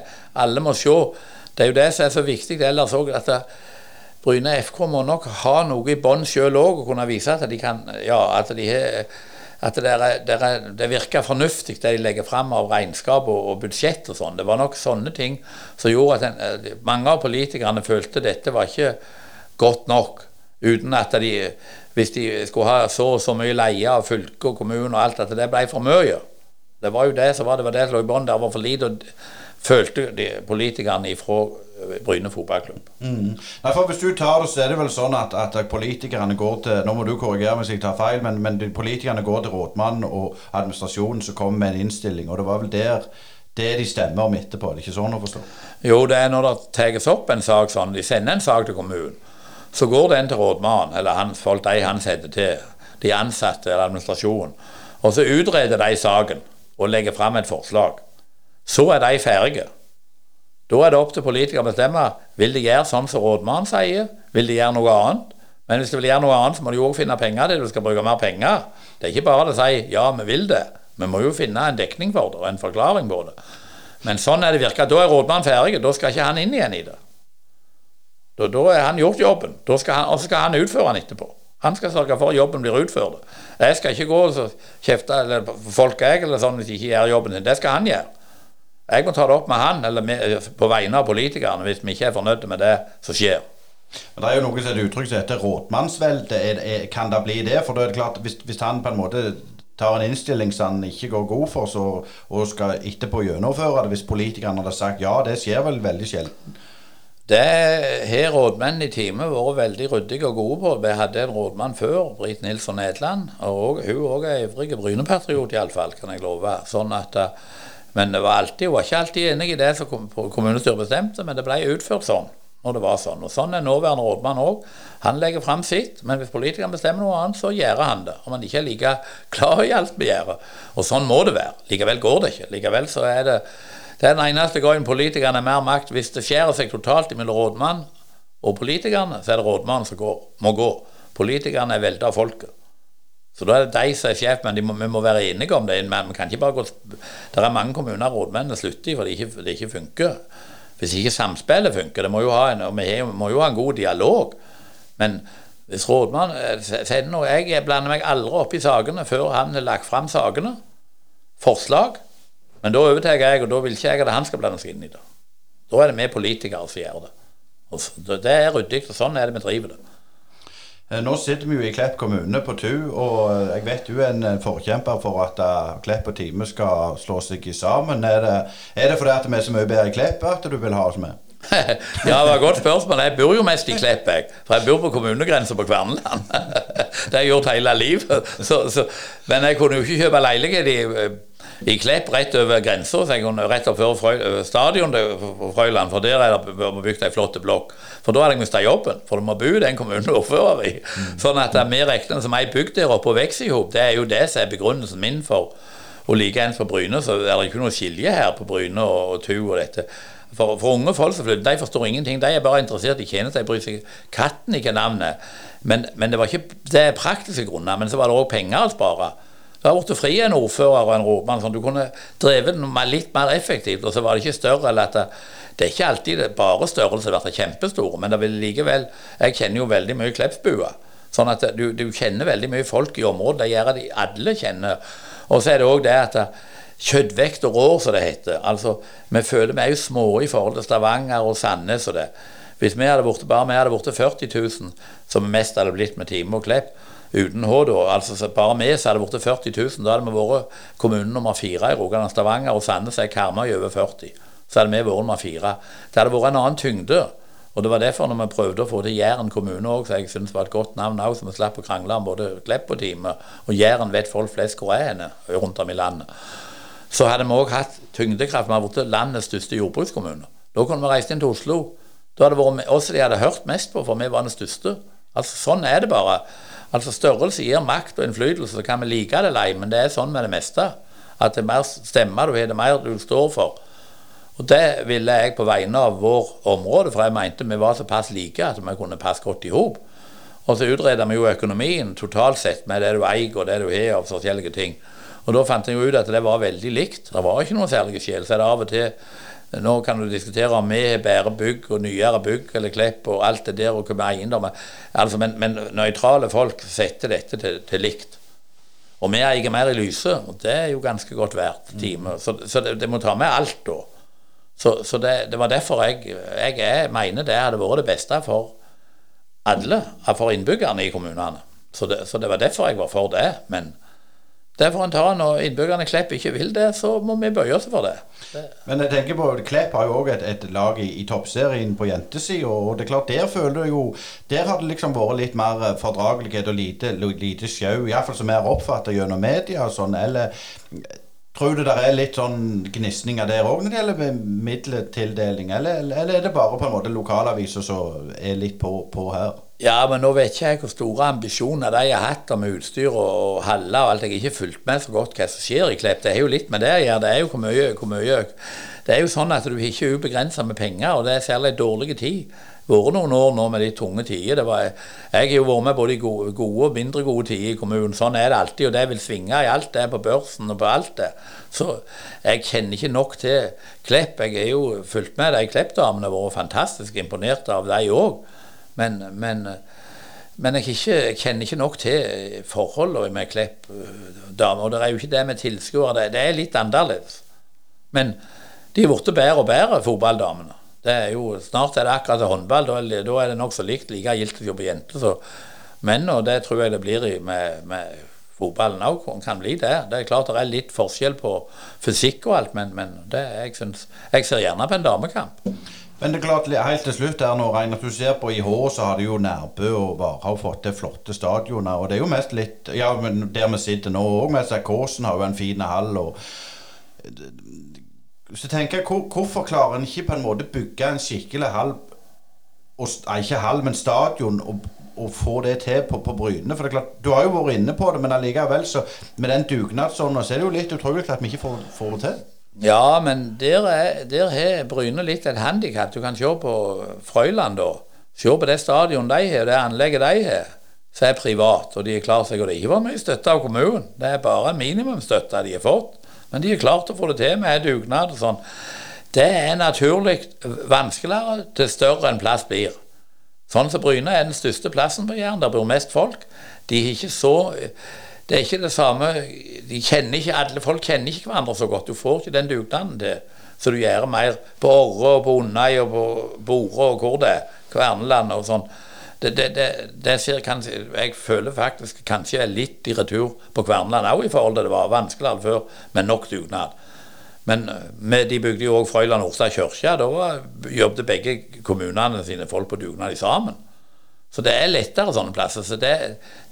alle må se. Det er jo det som er så viktig ellers òg. At Bryne FK må nok ha noe i bånn sjøl òg og kunne vise at de kan Ja, at de har at det, er, det, er, det virker fornuftig det de legger fram av regnskap og, og budsjett og sånn. Det var nok sånne ting som gjorde at en, eh, mange av politikerne følte dette var ikke godt nok. Uten at de, hvis de skulle ha så og så mye leie av fylke og kommune og alt, at det ble for mye. Det var jo det som var det, var det som lå i bånn. Det var for lite. og følte de politikerne ifra Bryne fotballklubb. Mm. Nei, for Hvis du tar det, så er det vel sånn at, at politikerne går til Nå må du korrigere hvis jeg tar feil, men, men politikerne går til rådmannen og administrasjonen som kommer med en innstilling. og det var vel der det de stemmer om etterpå. Det er ikke sånn å forstå? Jo, det er når det tas opp en sak sånn. De sender en sak til kommunen. Så går den til rådmannen, eller hans folk de han setter til, de ansatte eller administrasjonen. Og så utreder de saken og legger fram et forslag. Så er de ferdige. Da er det opp til politikere å bestemme vil de gjøre sånn som rådmannen sier, vil de gjøre noe annet. Men hvis de vil gjøre noe annet, så må de òg finne penger til det. Du skal bruke mer penger. Det er ikke bare å si ja, vi vil det. Vi må jo finne en dekning for det og en forklaring på det. Men sånn er det virka. Da er rådmannen ferdig. Da skal ikke han inn igjen i det. Da, da er han gjort jobben. Og så skal han utføre den etterpå. Han skal sørge for at jobben blir utført. Jeg skal ikke gå og kjefte folk jeg, eller sånn hvis de ikke gjør jobben sin. Det skal han gjøre. Jeg må ta det opp med han, eller med, på vegne av politikerne, hvis vi ikke er fornøyd med det som skjer. Men Det er jo noe som er et uttrykk som heter rådmannsvelde. Kan det bli det? For da er det klart, hvis, hvis han på en måte tar en innstilling som han ikke går god for, så, og skal etterpå gjennomføre det, hvis politikerne hadde sagt ja, det skjer vel veldig sjelden. Det har rådmennene i teamet vært veldig ryddige og gode på. Vi hadde en rådmann før, Britt Nilsson Edland. og Hun òg er ivrig Bryne-patriot, iallfall, kan jeg love. Sånn at men det var alltid, var ikke alltid enig i det som kommunestyret bestemte, men det ble utført sånn. når det var sånn. Og Sånn er nåværende rådmann òg. Han legger fram sitt, men hvis politikerne bestemmer noe annet, så gjør han det. Om han ikke er like glad i alt vi gjør. Og sånn må det være. Likevel går det ikke. Likevel så er det den eneste gangen politikerne har mer makt. Hvis det skjærer seg totalt mellom rådmann og politikerne, så er det rådmannen som går, må gå. Politikerne er veldet av folket. Så da er det de som er sjef, men må, vi må være enige om det. Men vi kan ikke bare gå Det er mange kommuner rådmennene slutter i fordi det ikke, det ikke funker. Hvis ikke samspillet funker. Det må jo ha en, og vi må jo ha en god dialog. Men hvis rådmannen sier noe Jeg blander meg aldri opp i sakene før han har lagt fram sakene. Forslag. Men da overtar jeg, og da vil ikke jeg at han skal blande seg inn i det. Da er det vi politikere som gjør det. Det er ryddig, og sånn er det vi driver det. Eh, nå sitter vi jo i Klepp kommune på Tu, og eh, jeg vet du er en eh, forkjemper for at Klepp og Time skal slå seg sammen. Er det, er det fordi at vi er så mye bedre i Klepp at du vil ha oss med? ja, det var et godt spørsmål. Jeg bor jo mest i Klepp, jeg. For jeg bor på kommunegrensa på Kverneland. det har jeg gjort hele livet. Så, så, men jeg kunne jo ikke kjøpe leilighet i i Klepp rett over grensa, rett før stadion på Frøyland, for der er det bygd ei flott blokk. For da hadde jeg mista jobben, for du må bo i den kommunen ordfører i. Mm. Sånn at vi regner som ei bygd der oppe og vokser i hop. Det er jo det som er begrunnelsen min for og likeens på Bryne, så er det ikke noe skilje her på Bryne og, og Tu og dette. For, for, unge folk som flytter, de forstår ingenting. De er bare interessert i tjenester. De bryr seg katten ikke navnet. Men, men det var ikke det er praktiske grunner. Men så var det òg penger å spare. Det har blitt fri en ordfører og en rådmann. Sånn. Du kunne drevet den litt mer effektivt, og så var det ikke større. eller at det, det er ikke alltid bare størrelse blir kjempestore, men det vil likevel Jeg kjenner jo veldig mye Kleppsbua. Sånn at du, du, kjenner veldig mye folk i området. Det gjør de alle kjenner. Og så er det òg det at kjøttvekt og rår, som det heter. Altså, Vi føler vi er jo små i forhold til Stavanger og Sandnes og det. Hvis vi hadde vært bare vi hadde blitt 40 000, som mest hadde blitt med Time og Klepp, uten H, da. Altså, bare vi så hadde det blitt 40 000. Da hadde vi vært kommune nummer fire i Rogaland. Stavanger og Sandnes er Karmøy over 40. Så hadde vi vært nummer fire. Det hadde vært en annen tyngde. Og det var derfor når vi prøvde å få til Jæren kommune òg, så jeg syns var et godt navn òg, så vi slapp å krangle om både Klepp og Time. Og Jæren vet folk flest hvor er henne rundt om i landet. Så hadde vi òg hatt tyngdekraft. Vi har blitt landets største jordbrukskommune. Da kunne vi reist inn til Oslo. Da hadde det vært oss de hadde hørt mest på, for vi var den største. Altså Sånn er det bare. Altså Størrelse gir makt og innflytelse, så kan vi like det eller ei, men det er sånn med det meste. At det er mer stemmer du har, det mer du står for. Og det ville jeg på vegne av vår område, for jeg mente vi var såpass like at vi kunne passe godt i hop. Og så utreda vi jo økonomien totalt sett med det du eier og det du har av forskjellige ting. Og da fant jeg jo ut at det var veldig likt. Det var ikke noen særlige skjell. Så er det av og til nå kan du diskutere om vi har bedre bygg og nyere bygg eller Klepp og alt det der og hvor mye eiendommer altså, Men, men nøytrale folk setter dette til, til, likt. Og vi eier mer i Lyse, og det er jo ganske godt verdt time. Så, så det, det, må ta med alt, da. Så, så det, det, var derfor jeg, jeg, jeg mener det hadde vært det beste for alle, for innbyggerne i kommunene. Så det, så det var derfor jeg var for det. Men det får en ta. Når innbyggerne i Klepp ikke vil det, så må vi bøye oss for det. Men jeg tenker på, Klepp har jo òg et, et, lag i, i toppserien på jentesida. Og det er klart, der føler jo Der har det liksom vært litt mer eh, fordragelighet og lite, lite sjau. Iallfall som har oppfatta gjennom media og sånn. Eller Tror du det er litt sånn gnisninger der òg når det gjelder middeltildeling, eller, eller, er det bare på en måte lokalaviser som er litt på, på, her? Ja, men nå vet ikke jeg hvor store ambisjoner de har hatt med utstyr og haller og alt. Jeg har ikke fulgt med så godt hva som skjer i Klepp. Det er jo litt med det å gjøre. Det er jo hvor mye, hvor mye Det er jo sånn at du ikke er ubegrensa med penger, og det er særlig dårlig tid vært noen år nå med de tunge tider. jeg har jo vært med både i gode, gode og mindre gode tider i kommunen. Sånn er det alltid, og det vil svinge i alt det på børsen og på alt det. Så jeg kjenner ikke nok til Klepp. Jeg er jo fulgt med de Klepp-damene, har vært fantastisk imponert av de òg. Men, men, men jeg, ikke, jeg, kjenner ikke nok til forholdene med Klepp dame. Og det er jo ikke det med tilskuere. Det, det er litt annerledes. Men de er blitt bedre og bedre, fotballdamene. Det er jo, snart er det akkurat håndball. Da, da er det nokså likt. Like gildt å på jenter. som menn, og det tror jeg det blir med, med fotballen òg. Kan bli det. Det er klart det er litt forskjell på fysikk og alt, men, men det, jeg, synes, jeg ser gjerne på en damekamp. Men det er klart, helt til slutt her nå, Reiner, du ser på IH, så har de jo Nærbø og Varhaug fått til flotte stadioner. Og det er jo mest litt Ja, men der vi sitter nå òg, med Kåsen har jo en fin hall. og så tenker jeg, hvor, Hvorfor klarer en ikke på en måte bygge en skikkelig hall og, ikke hall, men stadion, og, og få det til på, på Bryne? For det er klart, Du har jo vært inne på det, men allikevel, så med den dugnadsånden, så er det jo litt utrolig at vi ikke får, får det til. Ja, men der, er, der har Bryne litt et handikap. Du kan se på Frøyland, da. Se på det stadion de har, det anlegget de har, som er privat. Og de har klart seg, og det har ikke vært mye støtte av kommunen. Det er bare minimumsstøtte de har fått. Men de har klart å få det til med dugnad og sånn. Det er naturlig vanskeligere til større enn plass blir. Sånn som Bryne er den største plassen på Jæren. Der bor mest folk. De er ikke så Det er ikke det samme de kjenner ikke, Alle folk kjenner ikke hverandre så godt. Du får ikke den dugnaden til så du gjør mer på Orre og på Undøy og på Bore og hvor det er. Kverneland og sånn. Det, det, det, det kanskje, jeg føler faktisk kanskje er litt i retur på Kverneland òg, i forhold til det var vanskeligere før, men nok dugnad. Men med, de bygde jo òg Frøyland Orstad kirke. Da jobbet begge kommunene sine folk på dugnad sammen. Så det er lettere sånne plasser. Så det,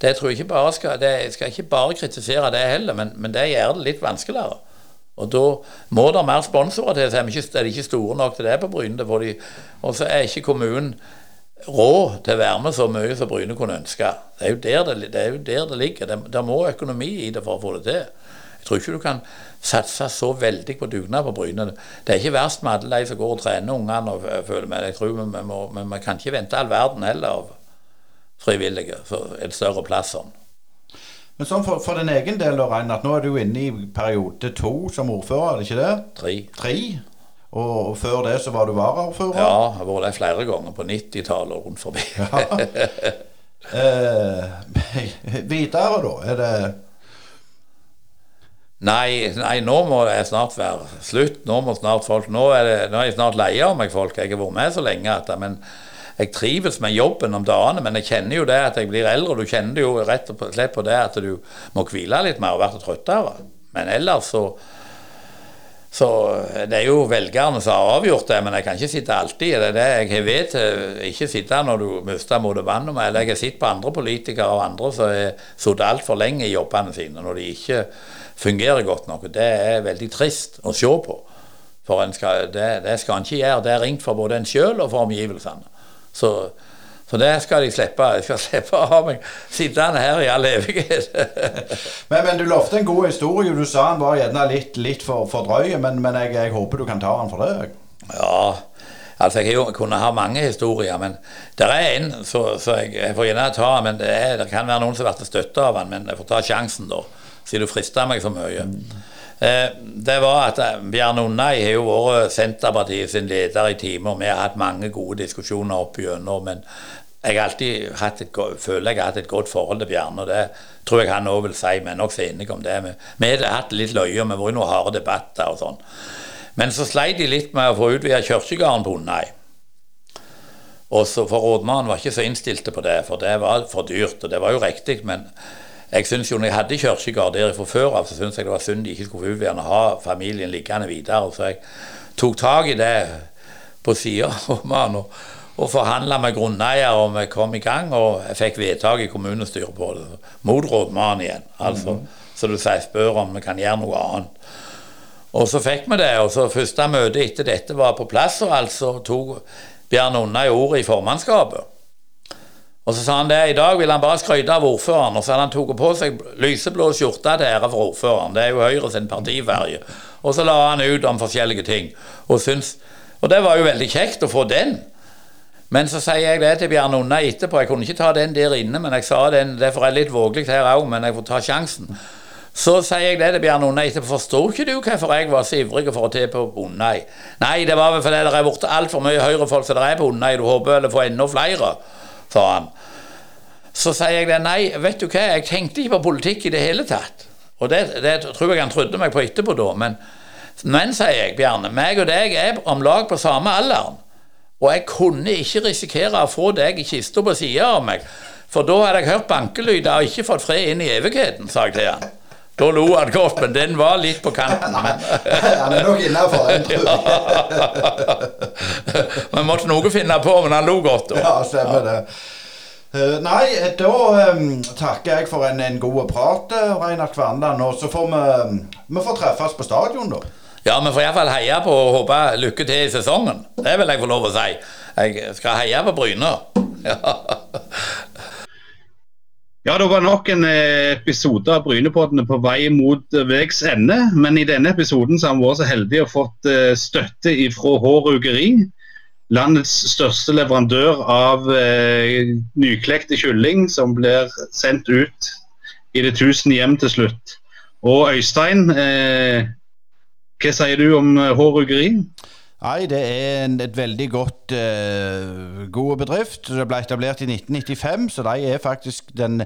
det tror jeg ikke bare skal, det skal ikke bare kritisere det heller, men, men det gjør det litt vanskeligere. Og da må det mer sponsorer til, så er, ikke, er de ikke store nok til det på Bryne. Og så er ikke kommunen råd til å være med så mye som Bryne kunne ønske. Det er jo der det, det, jo der det ligger. Det, det, må økonomi i det for å få det til. Jeg tror ikke du kan satse så veldig på dugnad på Bryne. Det er ikke verst med alle de som går og trener ungene og føler med. Jeg tror vi, vi, må, vi, vi kan ikke vente all verden heller av frivillige for en større plass sånn. Men sånn for, for din egen del, Reinert, nå er du inne i periode to som ordfører, er det ikke det? Tre. Tre? Og, og før det så var du varaordfører? Ja, jeg har vært der flere ganger på 90-tallet og rundt forbi. ja. eh, videre, da? Er det Nei, nei, nå må det snart være slutt. Nå må snart folk Nå er, det, nå er jeg snart lei av meg, folk. Jeg har vært med så lenge at Men jeg trives med jobben om dagene, men jeg kjenner jo det at jeg blir eldre. Du kjenner jo rett og slett på det at du må hvile litt mer og bli trøttere. Men ellers så så det er jo velgerne som har avgjort det, men jeg kan ikke sitte alltid. Det er det jeg vet. Ikke sitte når du mister motet vannet med. Jeg har sett på andre politikere og andre som har sittet altfor lenge i jobbene sine når de ikke fungerer godt nok. Det er veldig trist å se på. For skal, det, det, skal en ikke gjøre. Det er ringt for både en sjøl og for omgivelsene. Så, så det skal de slippe. Jeg skal slippe å ha meg sittende her i all evighet. men, men, du lovte en god historie. Du sa han var gjerne litt, litt for, for drøy, men, men jeg, jeg, håper du kan ta han for det? Ja, altså jeg kunne ha mange historier, men det er en så, så jeg, jeg, får gjerne ta men det, er, det kan være noen som vært støtta av han, men jeg får ta sjansen, da. Siden du frister meg så mye. Mm. Eh, det var at eh, Bjarne Undai har jo vært Senterpartiet sin leder i timer. Vi har hatt mange gode diskusjoner opp igjennom. Men jeg har alltid et, føler jeg har hatt et godt forhold til Bjarne. og Det tror jeg han òg vil si. Vi er nokså enige om det. Vi har hatt litt løye, vi har vært i noen harde debatter og sånn. Men så sleit de litt med å få utvida kirkegården på Onnei. Og så For rådmannen var ikke så innstilte på det, for det var for dyrt. Og det var jo riktig, men jeg synes jo når jeg hadde kirkegård der fra før av, så syntes jeg det var synd de ikke skulle få utvide ha familien liggende videre. Så jeg tok tak i det på sida og, og forhandla med grunneier, og vi kom i gang. Og jeg fikk vedtak i kommunestyret på det. Mot rådmannen igjen. altså. Mm -hmm. Så du sier spør om vi kan gjøre noe annet. Og så fikk vi det. og så Første møte etter dette var på plass, og altså tok Bjørn Unna i ordet i formannskapet. Og så sa han det, i dag vil han bare skryte av ordføreren. Og så hadde han tatt på seg lyseblå skjorte til ære for ordføreren. Det er jo Høyre sin partiferge. Og så la han ut om forskjellige ting. Og, syns, og det var jo veldig kjekt å få den. Men så sier jeg det til Bjarne Unna etterpå. Jeg kunne ikke ta den der inne, men jeg sa den, derfor er det litt vågelig her òg, men jeg får ta sjansen. Så sier jeg det til Bjarne Unna etterpå. Forstår ikke du hvorfor jeg var så ivrig for å til på Undøy? Nei, det var vel fordi det er blitt altfor mye Høyre-folk som det er på Undøy. Du håper vel å få enda flere sa han. Så sier jeg det. Nei, vet du hva, jeg tenkte ikke på politikk i det hele tatt. Og det, det tror jeg han trodde meg på etterpå, da. Men, men sier jeg, Bjarne, meg og deg er om lag på samme alderen. Og jeg kunne ikke risikere å få deg i kista på sida av meg, for da hadde jeg hørt bankelyder og ikke fått fred inn i evigheten, sa jeg til han. Da lo han godt, men den var litt på kanten. Nei, han er nok innafor, tror jeg. Vi måtte noe finne på, men han lo godt. Da. Ja, stemmer det. Uh, nei, da um, takker jeg for en, en god prat, uh, Reinar Kverneland. Og så får vi, vi får treffes på stadion, da. Ja, vi får iallfall heie på og håpe lykke til i sesongen. Det vil jeg få lov å si. Jeg skal heie på Bryne. Ja. Ja, det var nok en eh, episode av Brynepoddene på vei mot veis ende. Men i denne episoden så har vi vært så heldige å fått eh, støtte fra H Rugeri. Landets største leverandør av eh, nyklekte kylling som blir sendt ut i det tusen hjem til slutt. Og Øystein, eh, hva sier du om H Rugeri? Nei, det er en et veldig godt uh, god bedrift. Det ble etablert i 1995, så de er faktisk den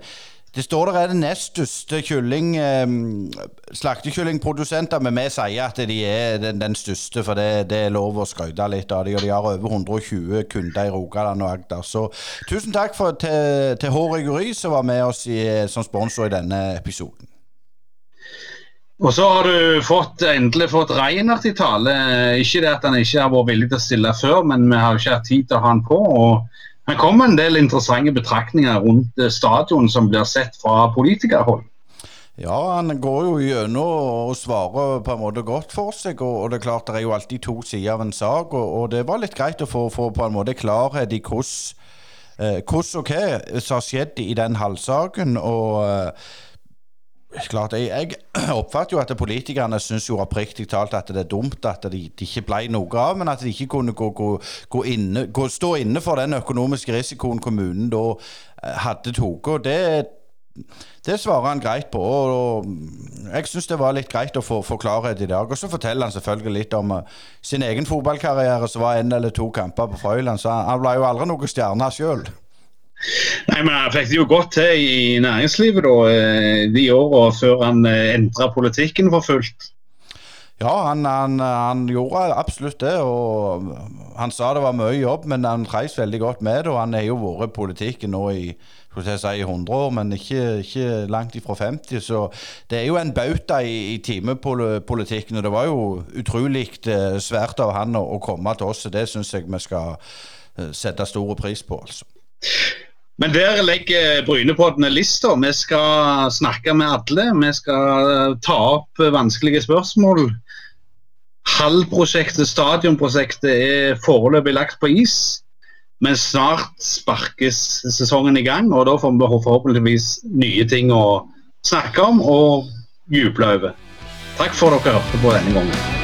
det står der er den nest største kylling, um, slaktekyllingprodusenter, men vi sier at de er den, den største, for det, det, er lov å skryte litt av dem. Og de har over 120 kunder i Rogaland og Agder. Så tusen takk for, til, til Hård Rigori, som var med oss i, som sponsor i denne episoden. Og så har du fått, endelig fått Reinert i tale. Ikke det at han ikke har vært villig til å stille før, men vi har ikke hatt tid til å ha han på. og Han kom en del interessante betraktninger rundt eh, stadion som blir sett fra politikerhold. Ja, han går jo gjennom og svarer på en måte godt for seg. Og, det er klart det er jo alltid to sider av en sak. Og det var litt greit å få, få på en måte klarhet i hvordan, eh, og hva som har skjedd i den halvsaken. og eh, klart, jeg, jeg, oppfatter jo at politikerne syns jo oppriktig talt at det er dumt at det de ikke ble noe av, men at de ikke kunne gå, gå, gå inne, stå inne for den økonomiske risikoen kommunen da eh, hadde tatt. Det, det svarer han greit på. og, og Jeg syns det var litt greit å få, få, klarhet i dag. Og så forteller han selvfølgelig litt om uh, sin egen fotballkarriere, som var en eller to kamper på Frøyland. Så han, han ble jo aldri noen stjerne sjøl. Nei, men Han fikk det jo godt til i næringslivet da, eh, de åra før han eh, endra politikken for fullt. Ja, han, han, han, gjorde absolutt det. og Han sa det var mye jobb, men han reis veldig godt med det. og Han har jo vært i politikken nå i skulle jeg si 100 år, men ikke, ikke, langt ifra 50. Så det er jo en bauta i, i timepolitikken. Og det var jo utrolig eh, svært av han å, å komme til oss. Det syns jeg vi skal sette stor pris på. altså. Men der legger Brynepoddene lista. Vi skal snakke med alle. Vi skal ta opp vanskelige spørsmål. Halvprosjektet, stadionprosjektet, er foreløpig lagt på is. Men snart sparkes sesongen i gang, og da får vi forhåpentligvis nye ting å snakke om og juble over. Takk for at dere hørte på denne gangen.